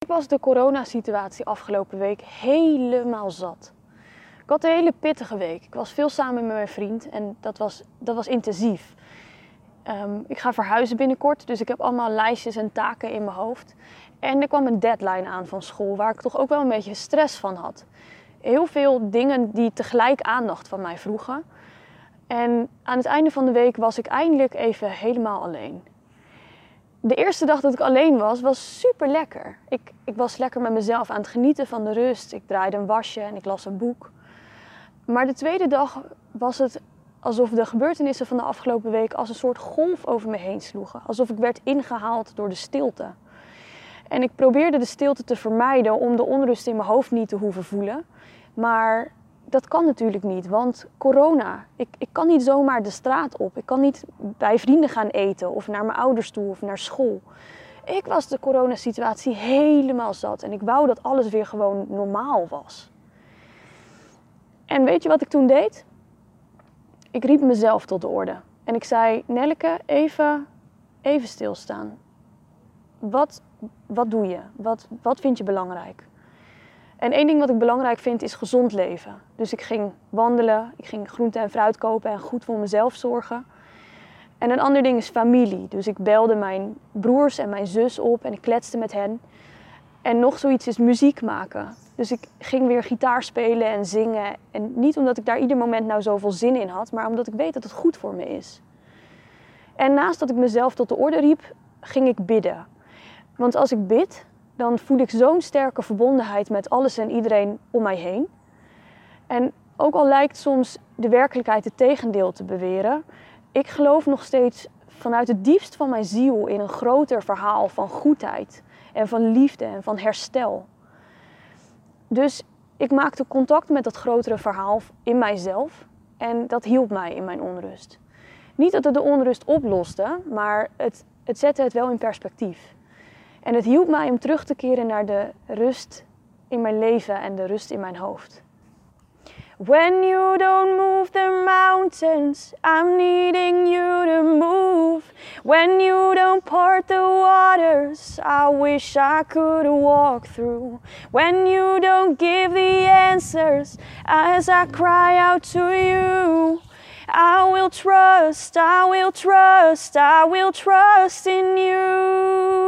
Ik was de coronasituatie afgelopen week helemaal zat. Ik had een hele pittige week. Ik was veel samen met mijn vriend en dat was, dat was intensief. Ehm, ik ga verhuizen binnenkort, dus ik heb allemaal lijstjes en taken in mijn hoofd. En er kwam een deadline aan van school waar ik toch ook wel een beetje stress van had. Heel veel dingen die tegelijk aandacht van mij vroegen. En aan het einde van de week was ik eindelijk even helemaal alleen. De eerste dag dat ik alleen was, was super lekker. Ik, ik was lekker met mezelf aan het genieten van de rust. Ik draaide een wasje en ik las een boek. Maar de tweede dag was het alsof de gebeurtenissen van de afgelopen week als een soort golf over me heen sloegen. Alsof ik werd ingehaald door de stilte. En ik probeerde de stilte te vermijden om de onrust in mijn hoofd niet te hoeven voelen. Maar dat kan natuurlijk niet, want corona. Ik, ik kan niet zomaar de straat op. Ik kan niet bij vrienden gaan eten of naar mijn ouders toe of naar school. Ik was de coronasituatie helemaal zat en ik wou dat alles weer gewoon normaal was. En weet je wat ik toen deed? Ik riep mezelf tot de orde. En ik zei, Nelleke, even, even stilstaan. Wat, wat doe je? Wat, wat vind je belangrijk? En één ding wat ik belangrijk vind is gezond leven. Dus ik ging wandelen, ik ging groente en fruit kopen en goed voor mezelf zorgen. En een ander ding is familie. Dus ik belde mijn broers en mijn zus op en ik kletste met hen. En nog zoiets is muziek maken. Dus ik ging weer gitaar spelen en zingen. En niet omdat ik daar ieder moment nou zoveel zin in had, maar omdat ik weet dat het goed voor me is. En naast dat ik mezelf tot de orde riep, ging ik bidden. Want als ik bid, dan voel ik zo'n sterke verbondenheid met alles en iedereen om mij heen. En ook al lijkt soms de werkelijkheid het tegendeel te beweren, ik geloof nog steeds vanuit het diepst van mijn ziel in een groter verhaal van goedheid en van liefde en van herstel. Dus ik maakte contact met dat grotere verhaal in mijzelf en dat hielp mij in mijn onrust. Niet dat het de onrust oploste, maar het, het zette het wel in perspectief. En het hielp mij om terug te keren naar de rust in mijn leven en de rust in mijn hoofd. When you don't move the mountains, I'm needing you to move. When you don't part the waters, I wish I could walk through. When you don't give the answers as I cry out to you, I will trust, I will trust, I will trust in you.